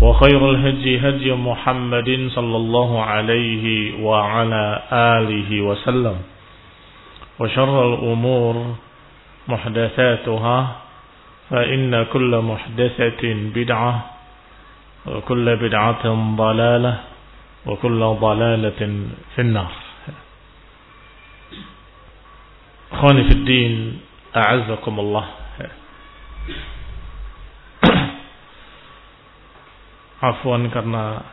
وخير الهدي هدي محمد صلى الله عليه وعلى آله وسلم. وشر الأمور محدثاتها فإن كل محدثة بدعة وكل بدعة ضلالة وكل ضلالة في النار. أخواني في الدين أعزكم الله. Afwan karena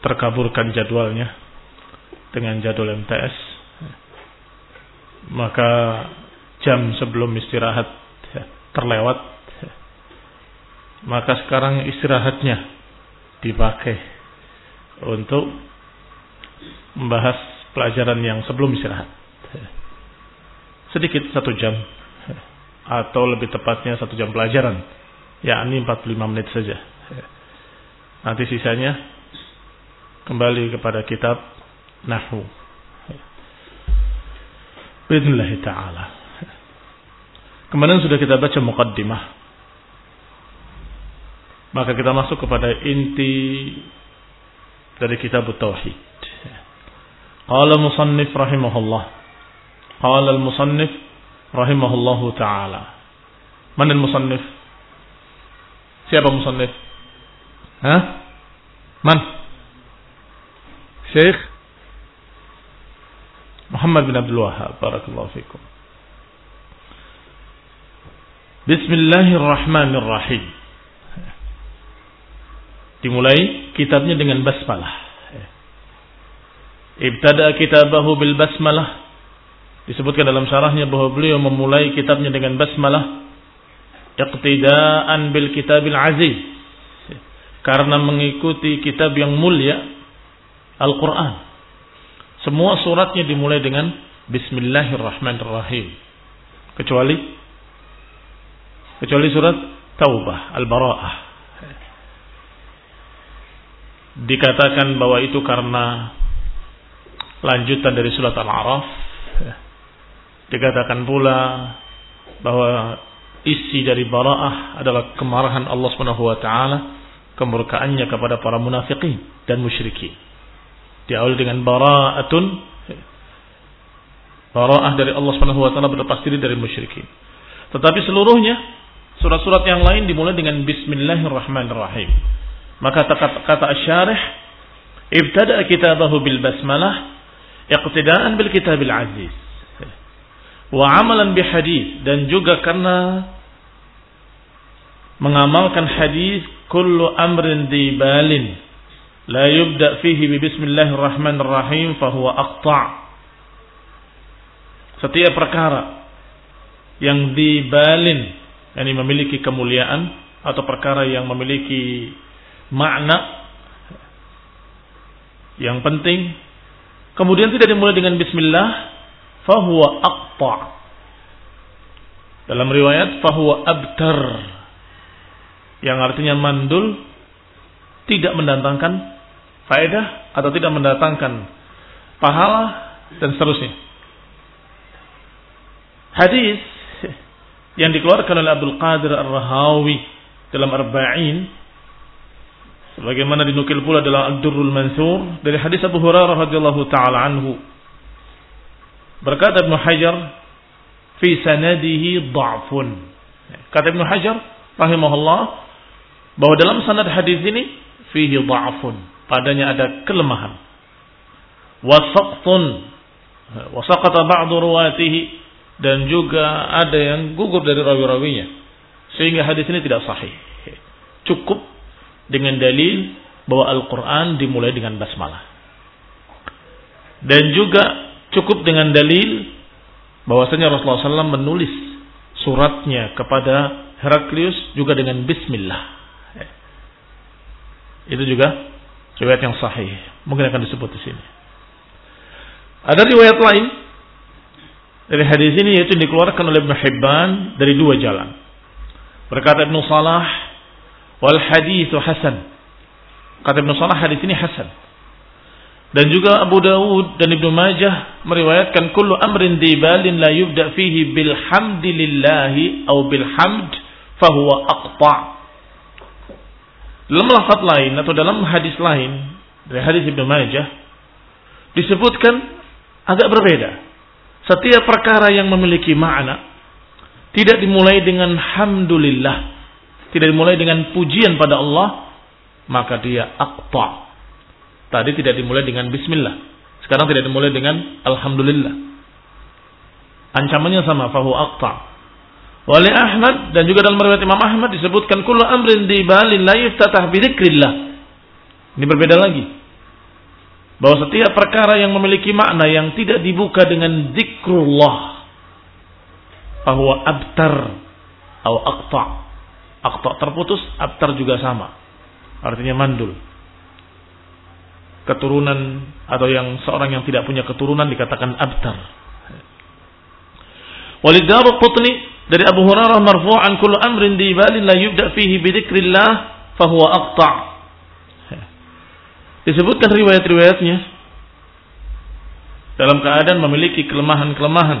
terkaburkan jadwalnya dengan jadwal MTS maka jam sebelum istirahat terlewat. Maka sekarang istirahatnya dipakai untuk membahas pelajaran yang sebelum istirahat. Sedikit satu jam atau lebih tepatnya satu jam pelajaran yakni 45 menit saja. Nanti sisanya kembali kepada kitab Nahwu. Bismillah taala. Kemarin sudah kita baca muqaddimah. Maka kita masuk kepada inti dari kitab Tauhid. Qala musannif rahimahullah. Qala al-musannif rahimahullahu taala. Man al-musannif? Siapa musannif? Hah? Man? Syekh Muhammad bin Abdul Wahab. Barakallahu fikum. Bismillahirrahmanirrahim. Dimulai kitabnya dengan basmalah. Ibtada kitabahu bil basmalah. Disebutkan dalam syarahnya bahwa beliau memulai kitabnya dengan basmalah iqtidaan bil kitabil aziz. Karena mengikuti kitab yang mulia Al-Quran. Semua suratnya dimulai dengan Bismillahirrahmanirrahim. Kecuali kecuali surat Taubah Al-Bara'ah. Dikatakan bahwa itu karena lanjutan dari surat Al-A'raf. Dikatakan pula bahwa isi dari bara'ah adalah kemarahan Allah Subhanahu wa taala, kemurkaannya kepada para munafikin dan musyrikin. Diawali dengan bara'atun bara'ah dari Allah Subhanahu wa taala berlepas diri dari musyrikin. Tetapi seluruhnya surat-surat yang lain dimulai dengan bismillahirrahmanirrahim. Maka kata, kata asy-syarih ibtada kitabahu bil basmalah iqtidaan bil kitabil aziz wa amalan bihadis dan juga karena mengamalkan hadis kullu amrin dibalin la yubda fihi bi bismillahirrahmanirrahim fahuwa aqta' setiap perkara yang dibalin yakni memiliki kemuliaan atau perkara yang memiliki makna yang penting kemudian tidak dimulai dengan bismillah fahuwa aqta. Dalam riwayat fahuwa abtar yang artinya mandul tidak mendatangkan faedah atau tidak mendatangkan pahala dan seterusnya. Hadis yang dikeluarkan oleh Abdul Qadir Ar-Rahawi dalam Arba'in sebagaimana dinukil pula dalam Ad-Durrul Mansur dari hadis Abu Hurairah radhiyallahu taala anhu berkata Ibnu Hajar fi sanadihi dha'fun kata Ibnu Hajar rahimahullah bahwa dalam sanad hadis ini fihi dha'fun, padanya ada kelemahan. Wasaqtun wasaqata ba'du ruwatihi dan juga ada yang gugur dari rawi-rawinya sehingga hadis ini tidak sahih. Cukup dengan dalil bahwa Al-Qur'an dimulai dengan basmalah. Dan juga cukup dengan dalil bahwasanya Rasulullah SAW menulis suratnya kepada Heraklius juga dengan bismillah. Itu juga riwayat yang sahih. Mungkin akan disebut di sini. Ada riwayat lain dari hadis ini yaitu dikeluarkan oleh Ibn Hibban dari dua jalan. Berkata Ibn Salah, wal hadithu hasan. Kata Ibn Salah hadis ini hasan. Dan juga Abu Dawud dan Ibnu Majah meriwayatkan kullu amrin dibalin la yubda fihi bilhamdillahi atau bilhamd fahuwa aqta' Dalam lafaz lain atau dalam hadis lain dari hadis Ibnu Majah disebutkan agak berbeda. Setiap perkara yang memiliki makna tidak dimulai dengan hamdulillah, tidak dimulai dengan pujian pada Allah, maka dia aqta. Tadi tidak dimulai dengan bismillah. Sekarang tidak dimulai dengan alhamdulillah. Ancamannya sama, fahu aqta. Oleh Ahmad dan juga dalam riwayat Imam Ahmad disebutkan kullu amrin dibalin la yuftatah bidzikrillah. Ini berbeda lagi. Bahwa setiap perkara yang memiliki makna yang tidak dibuka dengan zikrullah bahwa abtar atau aqta. Aqta terputus, abtar juga sama. Artinya mandul. Keturunan atau yang seorang yang tidak punya keturunan dikatakan abtar. Walidaru Qutni dari Abu Hurairah marfu'an kullu amrin dibalin la yubda fihi bi dzikrillah aqta'. Disebutkan riwayat-riwayatnya dalam keadaan memiliki kelemahan-kelemahan.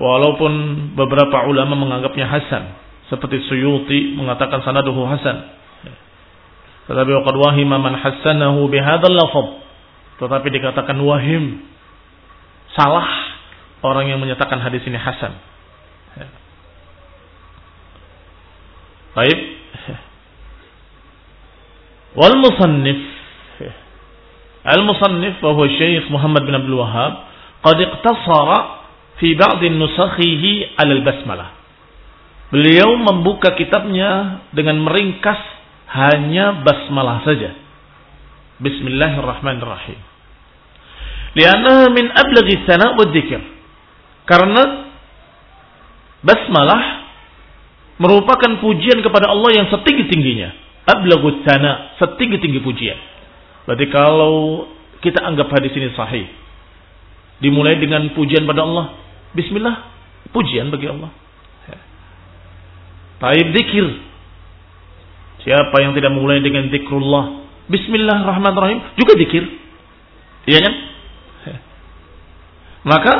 Walaupun beberapa ulama menganggapnya hasan, seperti Suyuti mengatakan sanaduhu hasan. Tetapi waqad wahima man hasanahu bihadzal. Tetapi dikatakan wahim. Salah orang yang menyatakan hadis ini hasan Baik. Wal musannif Al-musannif wa huwa Syekh Muhammad bin Abdul Wahhab qad iqtasara fi ba'd nusakhihi 'ala al-basmalah. Beliau membuka kitabnya dengan meringkas hanya basmalah saja. Bismillahirrahmanirrahim. Lianna min ablaghi sana wa dzikr. Karena basmalah merupakan pujian kepada Allah yang setinggi-tingginya. Ablagut sana, setinggi-tinggi pujian. Berarti kalau kita anggap hadis ini sahih, dimulai dengan pujian pada Allah, bismillah, pujian bagi Allah. Taib zikir. Siapa yang tidak memulai dengan zikrullah, bismillahirrahmanirrahim, juga zikir. Iya kan? Maka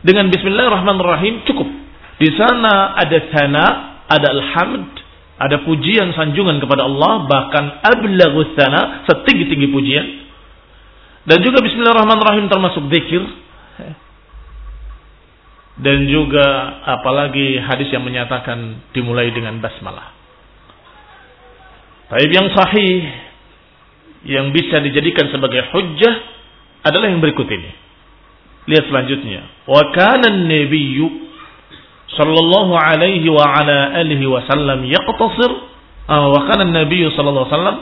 dengan bismillahirrahmanirrahim cukup. Di sana ada sana, ada alhamd, ada pujian sanjungan kepada Allah, bahkan ablaghus sana, setinggi-tinggi pujian. Dan juga bismillahirrahmanirrahim termasuk zikir. Dan juga apalagi hadis yang menyatakan dimulai dengan basmalah. Tapi yang sahih yang bisa dijadikan sebagai hujjah adalah yang berikut ini. Lihat selanjutnya. Wa kana nabiyyu sallallahu alaihi wa ala alihi wasallam yaqtasir uh, wa kana Nabi sallallahu alaihi wasallam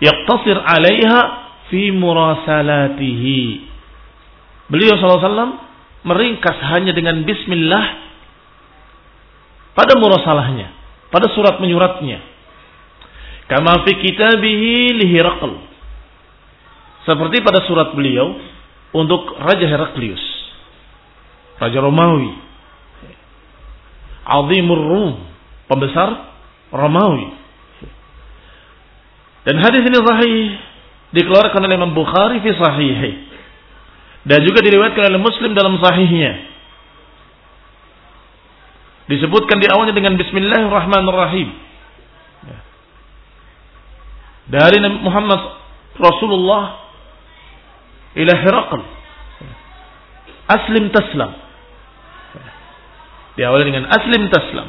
yaqtasir 'alaiha fi murasalatihi. Beliau sallallahu alaihi wasallam meringkas hanya dengan bismillah pada murasalahnya, pada surat menyuratnya. Kama fi kitabihi li Seperti pada surat beliau untuk Raja Heraklius. Raja Romawi. Azimur Rum. Pembesar Romawi. Dan hadis ini sahih dikeluarkan oleh Imam Bukhari fi sahihi. Dan juga diriwayatkan oleh Muslim dalam sahihnya. Disebutkan di awalnya dengan Bismillahirrahmanirrahim. Dari Muhammad Rasulullah ila Herakl. Aslim taslam. Diawali dengan aslim taslam.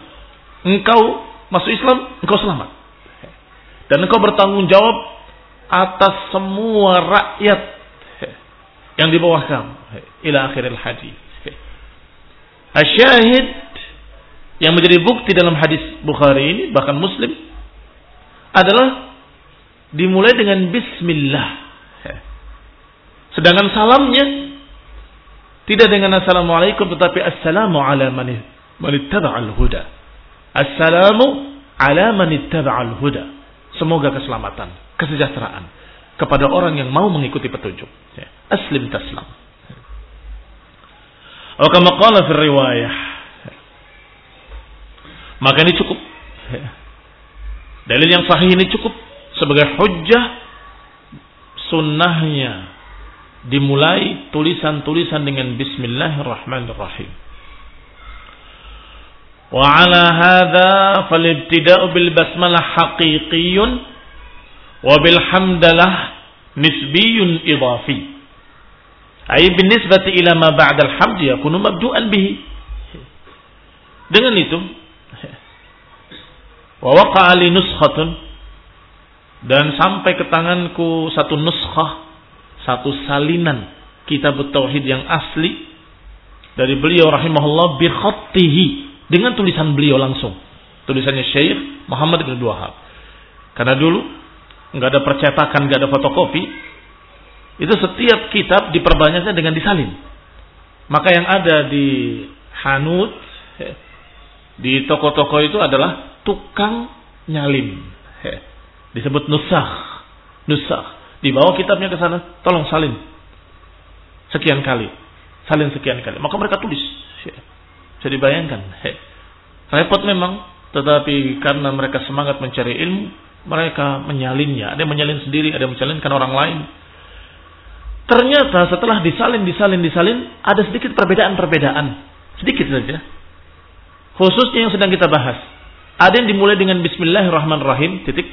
Engkau masuk Islam, engkau selamat. Dan engkau bertanggung jawab atas semua rakyat yang di bawah kamu. Ila akhiril hadis. Asyahid yang menjadi bukti dalam hadis Bukhari ini, bahkan Muslim, adalah dimulai dengan Bismillah. Sedangkan salamnya tidak dengan Assalamualaikum tetapi Assalamu ala man ittaba'al huda. Assalamu ala man ittaba'al huda. Semoga keselamatan, kesejahteraan kepada orang yang mau mengikuti petunjuk. Ya. Aslim taslam. Wa qala fi riwayah. Maka ini cukup. Ya. Dalil yang sahih ini cukup sebagai hujjah sunnahnya dimulai tulisan-tulisan dengan bismillahirrahmanirrahim. Wa ala hadha falibtida'u bil basmalah haqiqiyun wa bil hamdalah nisbiyun idafi. Ay binisbati ila ma ba'da al-hamd yakunu mabdu'an bihi. Dengan itu wa waqa'a li nuskhatun dan sampai ke tanganku satu nuskhah satu salinan kitab tauhid yang asli dari beliau rahimahullah bi khattihi dengan tulisan beliau langsung. Tulisannya Syekh Muhammad bin Wahab. Karena dulu nggak ada percetakan, nggak ada fotokopi. Itu setiap kitab diperbanyaknya dengan disalin. Maka yang ada di Hanut di toko-toko itu adalah tukang nyalin. Disebut nusah. Nusah. Dibawa kitabnya ke sana, tolong salin. Sekian kali. Salin sekian kali. Maka mereka tulis. Bisa dibayangkan. Repot memang, tetapi karena mereka semangat mencari ilmu, mereka menyalinnya. Ada yang menyalin sendiri, ada yang menyalinkan orang lain. Ternyata setelah disalin, disalin, disalin, ada sedikit perbedaan-perbedaan. Sedikit saja. Khususnya yang sedang kita bahas. Ada yang dimulai dengan Bismillahirrahmanirrahim, titik.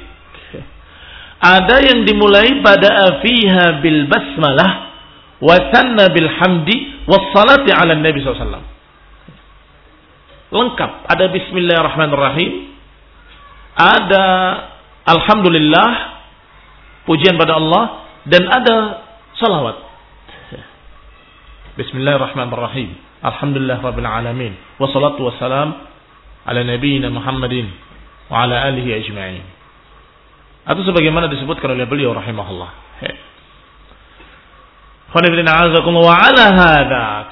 Ada yang dimulai pada fiha bil basmalah wa sanna bil hamdi was salati ala nabi SAW. Lengkap. Ada bismillahirrahmanirrahim. Ada alhamdulillah. Pujian pada Allah. Dan ada salawat. Bismillahirrahmanirrahim. Alhamdulillah rabbil alamin. Wassalatu wassalam ala nabiyina Muhammadin wa ala alihi ajma'in. Atau sebagaimana disebutkan oleh beliau rahimahullah.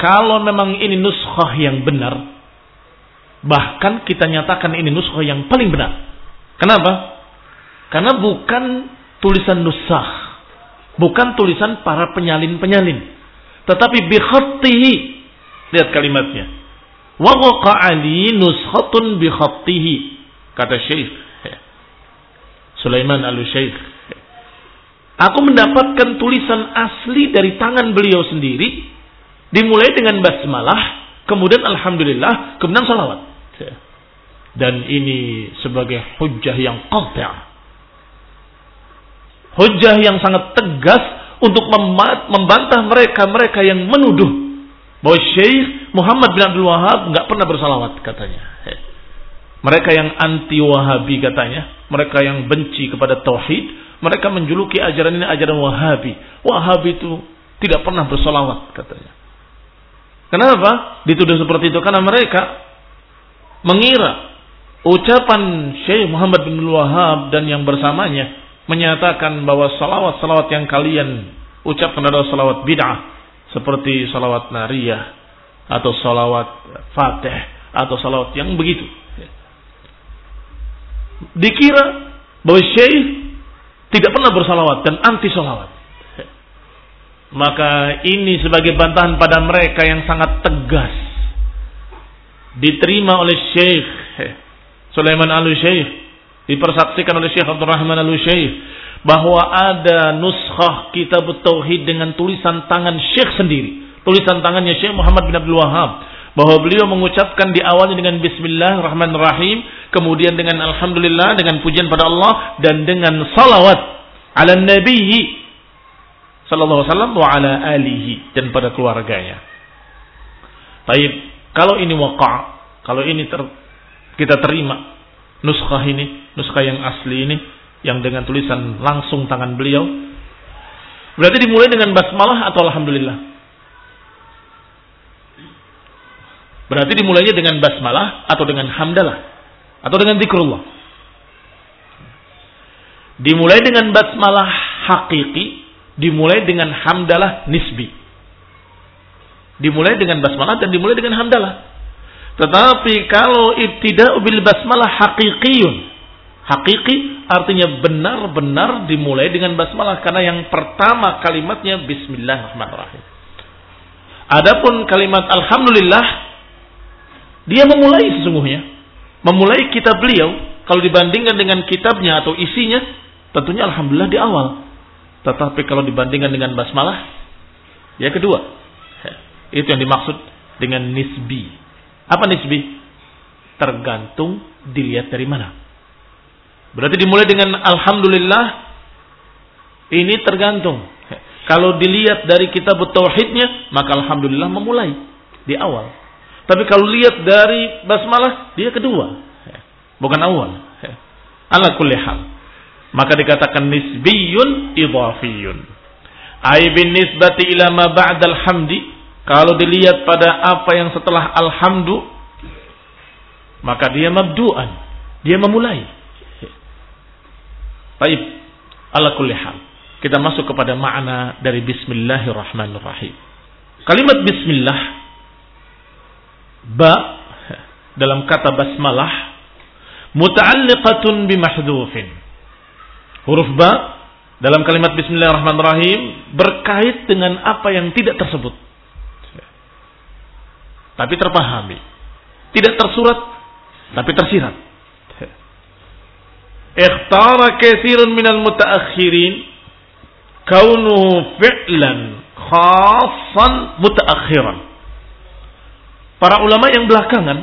Kalau memang ini nuskhah yang benar, bahkan kita nyatakan ini nuskhah yang paling benar. Kenapa? Karena bukan tulisan nusah, bukan tulisan para penyalin-penyalin, tetapi bikhatihi. Lihat kalimatnya. Wa waqa'ali nuskhatun bikhatihi. Kata Syekh Sulaiman al-Syaikh. Aku mendapatkan tulisan asli dari tangan beliau sendiri. Dimulai dengan basmalah. Kemudian Alhamdulillah. Kemudian salawat. Dan ini sebagai hujah yang qat'ah. Hujah yang sangat tegas untuk membantah mereka-mereka yang menuduh bahwa Syekh Muhammad bin Abdul Wahab nggak pernah bersalawat katanya. Mereka yang anti Wahabi katanya, mereka yang benci kepada tauhid, mereka menjuluki ajaran ini ajaran Wahabi. Wahabi itu tidak pernah bersolawat katanya. Kenapa? Dituduh seperti itu karena mereka mengira ucapan Syekh Muhammad bin Wahab dan yang bersamanya menyatakan bahwa salawat-salawat yang kalian ucapkan adalah salawat bid'ah seperti salawat nariyah atau salawat fatih atau salawat yang begitu. Dikira bahwa Syekh tidak pernah bersalawat dan anti salawat. Maka ini sebagai bantahan pada mereka yang sangat tegas. Diterima oleh Syekh Sulaiman al-Syekh. Dipersaksikan oleh Syekh Abdul Rahman al-Syekh. Bahwa ada nuskhah kitab Tauhid dengan tulisan tangan Syekh sendiri. Tulisan tangannya Syekh Muhammad bin Abdul Wahab. Bahwa beliau mengucapkan di awalnya dengan Bismillahirrahmanirrahim. Kemudian dengan Alhamdulillah, dengan pujian pada Allah. Dan dengan salawat ala Nabi sallallahu alaihi wasallam wa ala alihi dan pada keluarganya. Baik, kalau ini waqa, kalau ini ter, kita terima nuskah ini, nuskah yang asli ini yang dengan tulisan langsung tangan beliau. Berarti dimulai dengan basmalah atau alhamdulillah? Berarti dimulainya dengan basmalah atau dengan hamdalah atau dengan zikrullah. Dimulai dengan basmalah hakiki dimulai dengan hamdalah nisbi. Dimulai dengan basmalah dan dimulai dengan hamdalah. Tetapi kalau ibtida'u bil basmalah haqiqiyun. Hakiki artinya benar-benar dimulai dengan basmalah karena yang pertama kalimatnya bismillahirrahmanirrahim. Adapun kalimat alhamdulillah dia memulai sesungguhnya. Memulai kitab beliau kalau dibandingkan dengan kitabnya atau isinya tentunya alhamdulillah di awal. Tetapi kalau dibandingkan dengan basmalah, ya kedua. Itu yang dimaksud dengan nisbi. Apa nisbi? Tergantung dilihat dari mana. Berarti dimulai dengan Alhamdulillah, ini tergantung. Kalau dilihat dari kitab tauhidnya, maka Alhamdulillah memulai di awal. Tapi kalau lihat dari basmalah, dia kedua. Bukan awal. Ala kulli hal. Maka dikatakan nisbiyun idhafiyun. Ai bin nisbati ila ma ba'dal hamdi. Kalau dilihat pada apa yang setelah alhamdu, maka dia mabdu'an. Dia memulai. Baik. Ala kulli hal. Kita masuk kepada makna dari bismillahirrahmanirrahim. Kalimat bismillah ba dalam kata basmalah muta'alliqatun bimahdhufin Huruf ba dalam kalimat bismillahirrahmanirrahim berkait dengan apa yang tidak tersebut. Tapi terpahami. Tidak tersurat, tapi tersirat. Ikhtara katsirun minal mutaakhirin kaunuhu fi'lan khassan mutaakhiran. Para ulama yang belakangan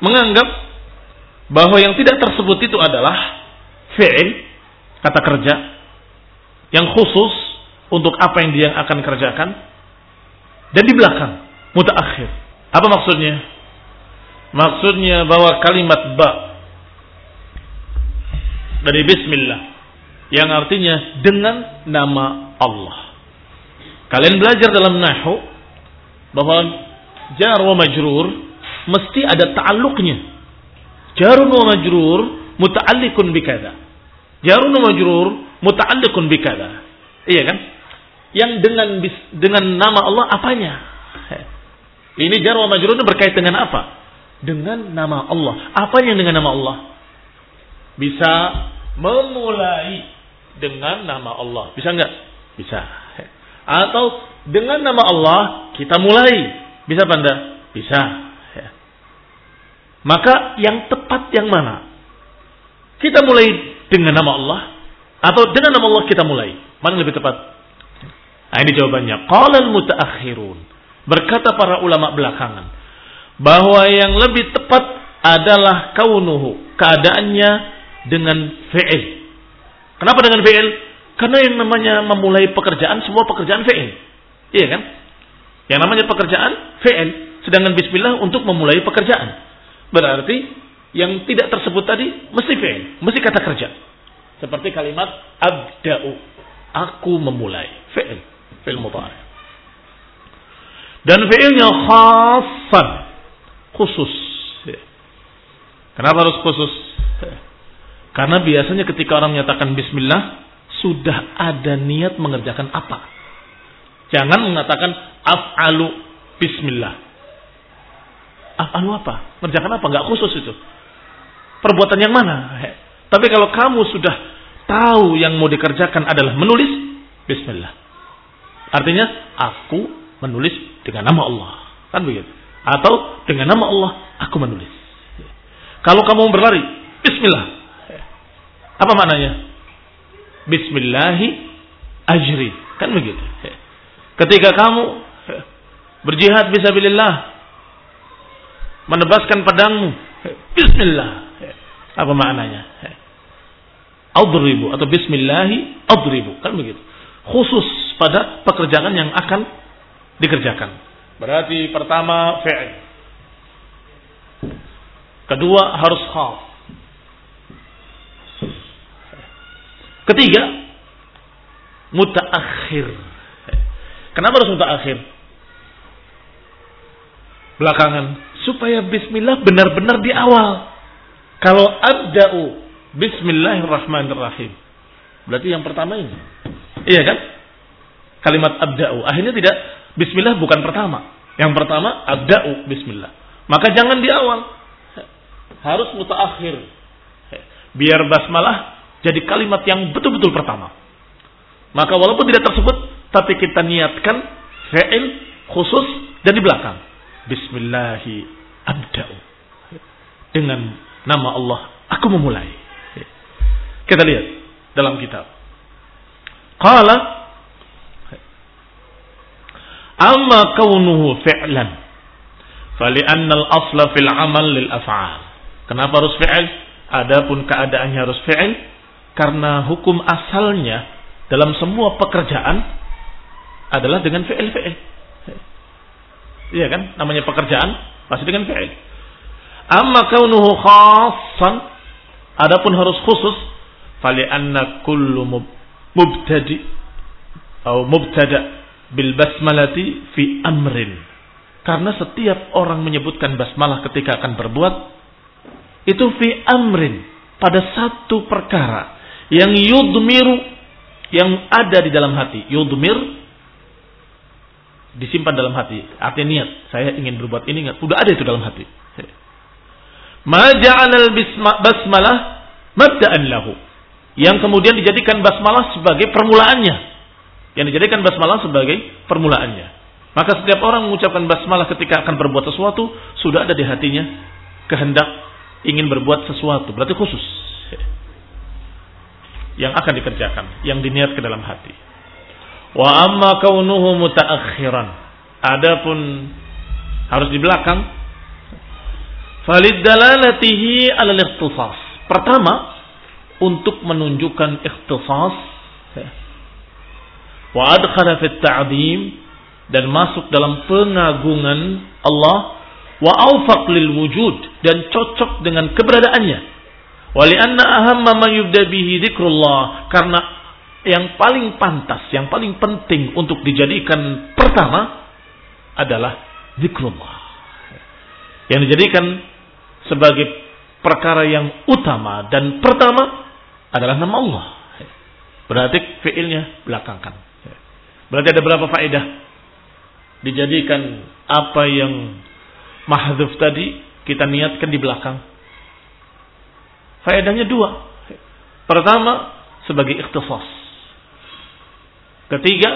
menganggap bahwa yang tidak tersebut itu adalah fi'il, kata kerja, yang khusus untuk apa yang dia akan kerjakan, dan di belakang, mutaakhir. Apa maksudnya? Maksudnya bahwa kalimat ba dari bismillah yang artinya dengan nama Allah. Kalian belajar dalam nahu bahwa jar wa majrur mesti ada ta'alluqnya. Jarun wa majrur muta'alliqun bikada. Jarun majrur muta'alliqun bikada. Iya kan? Yang dengan dengan nama Allah apanya? Ini jar wa majrur berkait dengan apa? Dengan nama Allah. Apa yang dengan nama Allah? Bisa memulai dengan nama Allah. Bisa enggak? Bisa. Atau dengan nama Allah kita mulai. Bisa enggak? Bisa. Maka yang tepat yang mana? Kita mulai dengan nama Allah atau dengan nama Allah kita mulai? Mana lebih tepat? Nah, ini jawabannya. Qala al-mutaakhirun. Berkata para ulama belakangan bahwa yang lebih tepat adalah kaunuhu, keadaannya dengan fi'il. Kenapa dengan fi'il? Karena yang namanya memulai pekerjaan semua pekerjaan fi'il. Iya kan? Yang namanya pekerjaan fi'il, sedangkan bismillah untuk memulai pekerjaan. Berarti yang tidak tersebut tadi mesti fi'il, mesti kata kerja. Seperti kalimat abda'u, aku memulai, fi'il, fi'il mudhari. Dan fi'ilnya khasan, khusus. Kenapa harus khusus? Karena biasanya ketika orang menyatakan bismillah sudah ada niat mengerjakan apa. Jangan mengatakan af'alu bismillah. Af'alu apa? Mengerjakan apa? Enggak khusus itu. Perbuatan yang mana? Tapi kalau kamu sudah tahu yang mau dikerjakan adalah menulis, bismillah. Artinya aku menulis dengan nama Allah. Kan begitu. Atau dengan nama Allah aku menulis. Kalau kamu berlari, bismillah. Apa maknanya? Bismillahi ajri. Kan begitu. Ketika kamu berjihad bisabilillah menebaskan pedangmu, bismillah. Apa maknanya? Adribu atau bismillahi adribu. Kan begitu. Khusus pada pekerjaan yang akan dikerjakan. Berarti pertama fi'il. Kedua harus khas. Ketiga, mutaakhir. Kenapa harus mutaakhir? Belakangan supaya bismillah benar-benar di awal. Kalau abda'u bismillahirrahmanirrahim. Berarti yang pertama ini. Iya kan? Kalimat abda'u. Akhirnya tidak bismillah bukan pertama. Yang pertama abda'u bismillah. Maka jangan di awal. Harus mutaakhir. Biar basmalah jadi kalimat yang betul-betul pertama. Maka walaupun tidak tersebut, tapi kita niatkan fi'il khusus dan di belakang. Bismillahi abda'u. Dengan nama Allah, aku memulai. Kita lihat dalam kitab. Qala amma kaunuhu fi'lan fali'anna al-asla fil amal lil af'al. Kenapa harus fi'il? Adapun keadaannya harus fi'il karena hukum asalnya dalam semua pekerjaan adalah dengan fi'il fi'il. Iya kan? Namanya pekerjaan pasti dengan fi'il. Amma kaunuhu khassan adapun harus khusus fali anna kullu mubtadi atau mubtada bil basmalati fi amrin. Karena setiap orang menyebutkan basmalah ketika akan berbuat itu fi amrin pada satu perkara yang yudmiru yang ada di dalam hati. Yudmir disimpan dalam hati. Artinya niat, saya ingin berbuat ini enggak? Udah ada itu dalam hati. Ma ja'alal basmalah mabda'an lahu. Yang kemudian dijadikan basmalah sebagai permulaannya. Yang dijadikan basmalah sebagai permulaannya. Maka setiap orang mengucapkan basmalah ketika akan berbuat sesuatu, sudah ada di hatinya kehendak ingin berbuat sesuatu. Berarti khusus yang akan dikerjakan, yang diniat ke dalam hati. Wa amma kaunuhu mutaakhiran. Adapun harus di belakang. Falid dalalatihi al ikhtisas. Pertama, untuk menunjukkan ikhtisas. Wa adkhala fit ta'zim dan masuk dalam pengagungan Allah wa awfaq lil wujud dan cocok dengan keberadaannya Walianna ahamma ma yubda bihi dzikrullah karena yang paling pantas, yang paling penting untuk dijadikan pertama adalah zikrullah. Yang dijadikan sebagai perkara yang utama dan pertama adalah nama Allah. Berarti fiilnya belakangkan. Berarti ada berapa faedah? Dijadikan apa yang mahdzuf tadi kita niatkan di belakang Faedahnya dua. Pertama, sebagai ikhtisas. Ketiga,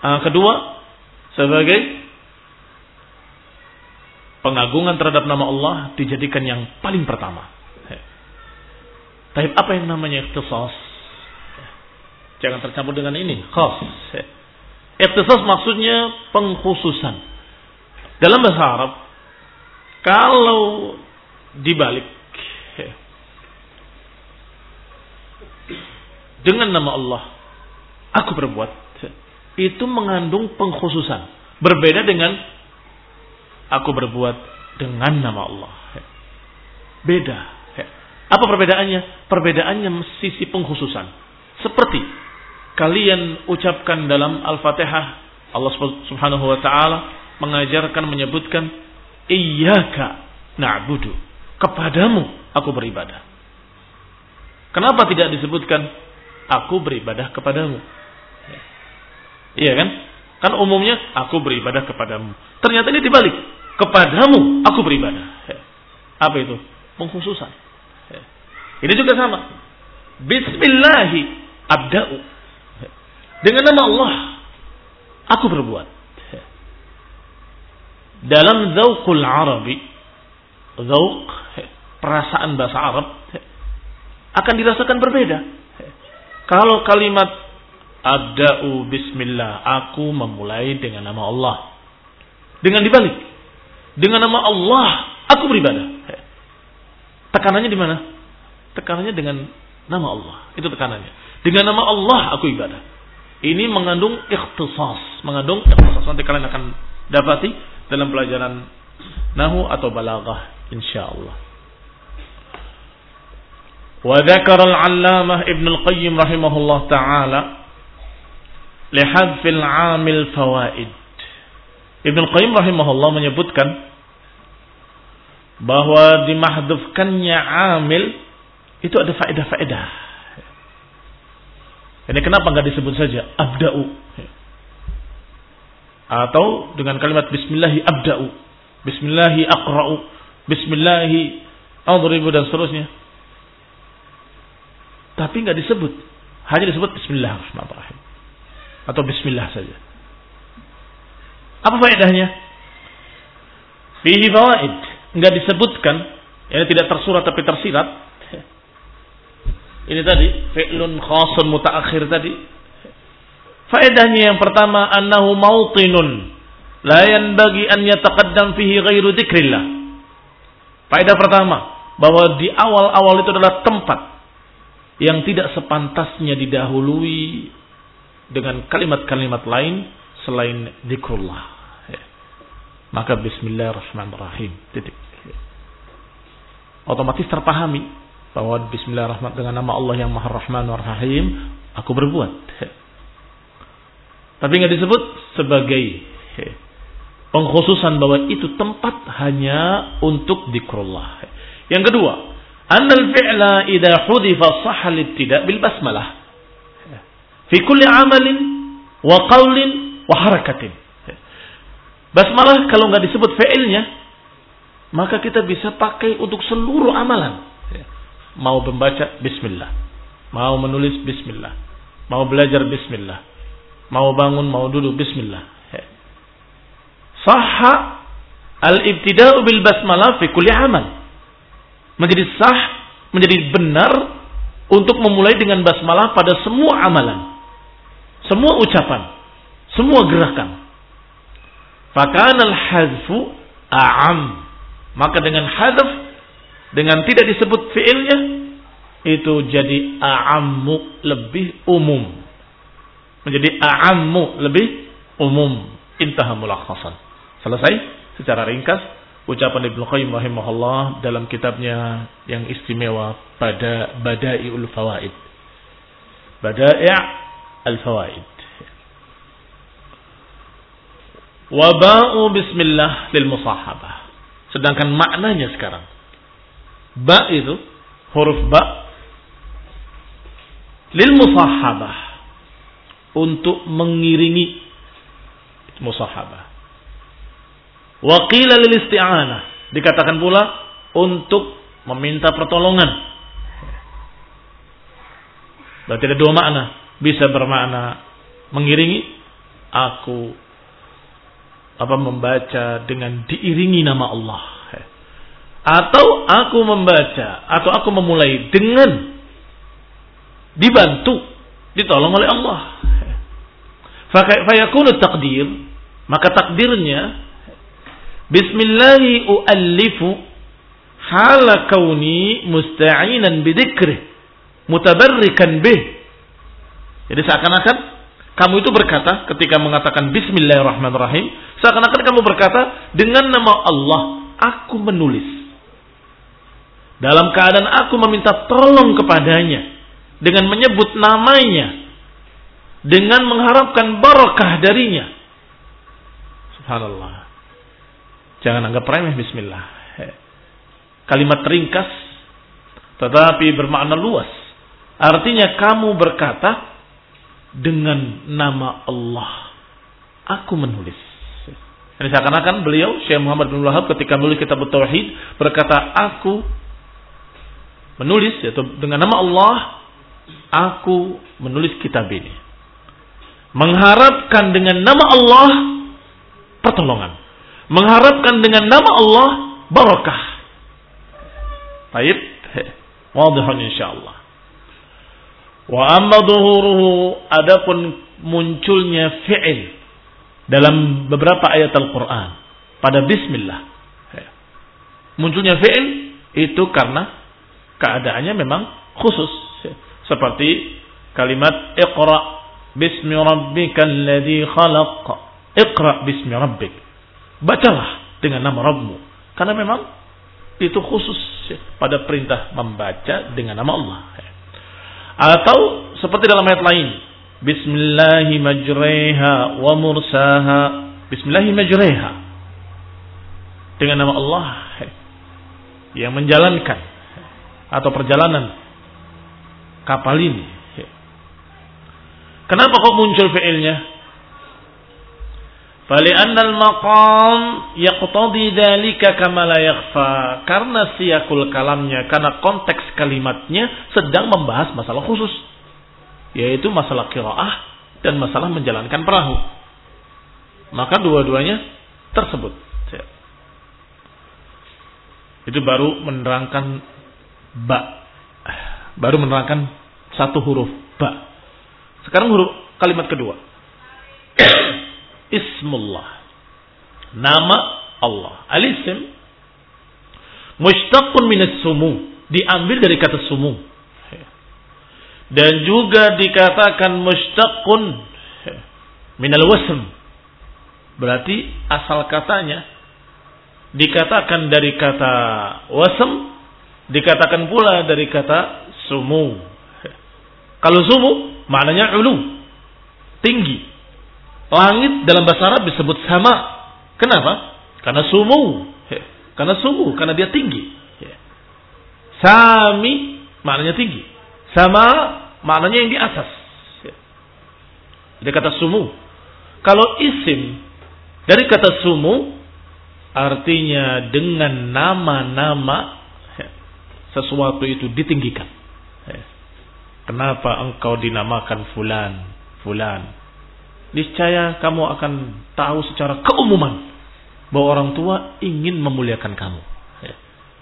uh, kedua, sebagai pengagungan terhadap nama Allah dijadikan yang paling pertama. Tapi apa yang namanya ikhtisas? Jangan tercampur dengan ini, khas. Ikhtisas maksudnya pengkhususan. Dalam bahasa Arab, kalau dibalik dengan nama Allah aku berbuat. Itu mengandung pengkhususan. Berbeda dengan aku berbuat dengan nama Allah. Beda. Apa perbedaannya? Perbedaannya sisi pengkhususan. Seperti kalian ucapkan dalam Al-Fatihah Allah Subhanahu wa taala mengajarkan menyebutkan iyyaka na'budu. Kepadamu aku beribadah. Kenapa tidak disebutkan aku beribadah kepadamu? Iya kan? Kan umumnya aku beribadah kepadamu. Ternyata ini dibalik. Kepadamu aku beribadah. Apa itu? Pengkhususan. Ini juga sama. Bismillahi abda'u. Dengan nama Allah aku berbuat. Dalam zauqul Arabi, zauq perasaan bahasa Arab akan dirasakan berbeda. Kalau kalimat abda'u bismillah, aku memulai dengan nama Allah. Dengan dibalik, dengan nama Allah aku beribadah. Tekanannya di mana? Tekanannya dengan nama Allah. Itu tekanannya. Dengan nama Allah aku ibadah. Ini mengandung ikhtisas, mengandung ikhtisas. Nanti kalian akan dapati dalam pelajaran nahu atau balaghah insyaallah. وذكر العلامة ابن القيم رحمه الله تعالى lihadzil amil fawaid. Ibn Qayyim rahimahullah menyebutkan bahwa dimahdufkannya amil itu ada faedah-faedah. Ini kenapa nggak disebut saja abda'u? Atau dengan kalimat bismillahi abda'u, bismillahi aqra'u, bismillahi adribu dan seterusnya. Tapi nggak disebut. Hanya disebut bismillahirrahmanirrahim. Atau Bismillah saja. Apa faedahnya? Fihi fawaid. Nggak disebutkan. Ini tidak tersurat tapi tersirat. Ini tadi. Fi'lun khasun mutaakhir tadi. Faedahnya yang pertama. Annahu mautinun. La yanbagi an yataqaddam fihi ghairu dikrillah. Faedah pertama. Bahwa di awal-awal itu adalah tempat yang tidak sepantasnya didahului dengan kalimat-kalimat lain selain zikrullah. Ya. Maka bismillahirrahmanirrahim. Titik. Otomatis terpahami bahwa bismillahirrahmanirrahim dengan nama Allah yang Maha Rahman Maha Rahim aku berbuat. Ya. Tapi nggak disebut sebagai ya, pengkhususan bahwa itu tempat hanya untuk zikrullah. Yang kedua, Anal fi'la idza hudifa sahal tidak bil basmalah. Fi kulli amalin wa qawlin wa harakatin. Basmalah kalau nggak disebut fi'ilnya, maka kita bisa pakai untuk seluruh amalan. Mau membaca bismillah, mau menulis bismillah, mau belajar bismillah, mau bangun, mau duduk bismillah. Sah al-ibtida'u bil basmalah fi kulli amal. Menjadi sah, menjadi benar untuk memulai dengan basmalah pada semua amalan semua ucapan, semua gerakan. Fakan al-hazfu a'am. Maka dengan hadaf, dengan tidak disebut fiilnya, itu jadi a'ammu lebih umum. Menjadi a'ammu lebih umum. Intaha mulakhasan. Selesai secara ringkas ucapan Ibnu Qayyim rahimahullah dalam kitabnya yang istimewa pada Bada'iul Fawaid. Bada'i' al-Fawaid. Waba'u bismillah lil musahabah. Sedangkan maknanya sekarang. Ba itu huruf ba lil untuk mengiringi musahabah. Wakila lil isti'anah. Dikatakan pula untuk meminta pertolongan. Berarti ada dua makna. Bisa bermakna mengiringi aku apa membaca dengan diiringi nama Allah. Atau aku membaca atau aku memulai dengan dibantu, ditolong oleh Allah. Fayakunu takdir, maka takdirnya Bismillahi uallifu hala kauni musta'inan bidzikrih mutabarrikan bih. Jadi seakan-akan kamu itu berkata ketika mengatakan bismillahirrahmanirrahim, seakan-akan kamu berkata dengan nama Allah aku menulis. Dalam keadaan aku meminta tolong kepadanya dengan menyebut namanya dengan mengharapkan barakah darinya. Subhanallah. Jangan anggap remeh bismillah. kalimat ringkas tetapi bermakna luas. Artinya kamu berkata dengan nama Allah aku menulis. Ini seakan-akan beliau Syekh Muhammad bin Wahab ketika menulis kitab Tauhid berkata aku menulis yaitu dengan nama Allah aku menulis kitab ini. Mengharapkan dengan nama Allah pertolongan. Mengharapkan dengan nama Allah barakah. Baik, wadihun insyaallah. Wa amma dhuhuruhu adapun munculnya fi'il dalam beberapa ayat Al-Quran pada Bismillah. Munculnya fi'il itu karena keadaannya memang khusus. Seperti kalimat Iqra bismi rabbikal ladzi khalaq. Iqra bismi rabbik. Bacalah dengan nama Rabbmu. Karena memang itu khusus pada perintah membaca dengan nama Allah. Atau seperti dalam ayat lain, Bismillahi wa mursaha. Bismillahi. Dengan nama Allah yang menjalankan atau perjalanan kapal ini. Kenapa kok muncul fiilnya? Fali'anna al-maqam yaqtadi dhalika kama la yakhfa. Karena siyakul kalamnya, karena konteks kalimatnya sedang membahas masalah khusus yaitu masalah kiraah dan masalah menjalankan perahu. Maka dua-duanya tersebut. Itu baru menerangkan ba. Baru menerangkan satu huruf ba. Sekarang huruf kalimat kedua. Ismullah. Nama Allah. Mushtaqun minas sumu. Diambil dari kata sumu dan juga dikatakan mustaqun minal wasm berarti asal katanya dikatakan dari kata wasm dikatakan pula dari kata sumu kalau sumu maknanya ulu tinggi langit dalam bahasa Arab disebut sama. Kenapa? Karena sumu karena sumu karena dia tinggi. Sami maknanya tinggi. Sama maknanya yang di atas. Dari kata sumu. Kalau isim dari kata sumu artinya dengan nama-nama sesuatu itu ditinggikan. Kenapa engkau dinamakan fulan, fulan? Niscaya kamu akan tahu secara keumuman bahwa orang tua ingin memuliakan kamu.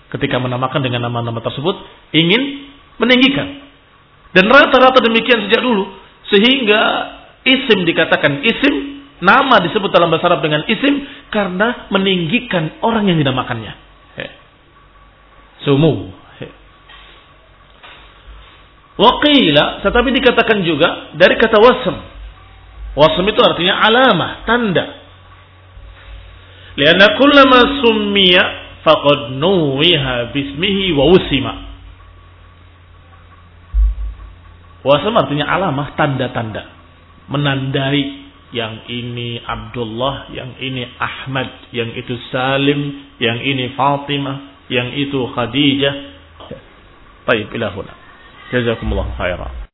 Ketika menamakan dengan nama-nama tersebut, ingin meninggikan. Dan rata-rata demikian sejak dulu. Sehingga isim dikatakan isim, nama disebut dalam bahasa Arab dengan isim karena meninggikan orang yang dinamakannya. Sumu. Waqila, tetapi dikatakan juga dari kata wasm. Wasm itu artinya alamah, tanda. Lianna kullama summiya faqad nuwiha bismihi wa usima. Wasam artinya alamah, tanda-tanda. Menandai yang ini Abdullah, yang ini Ahmad, yang itu Salim, yang ini Fatimah, yang itu Khadijah. Baik, ilahuna. Jazakumullah khairan.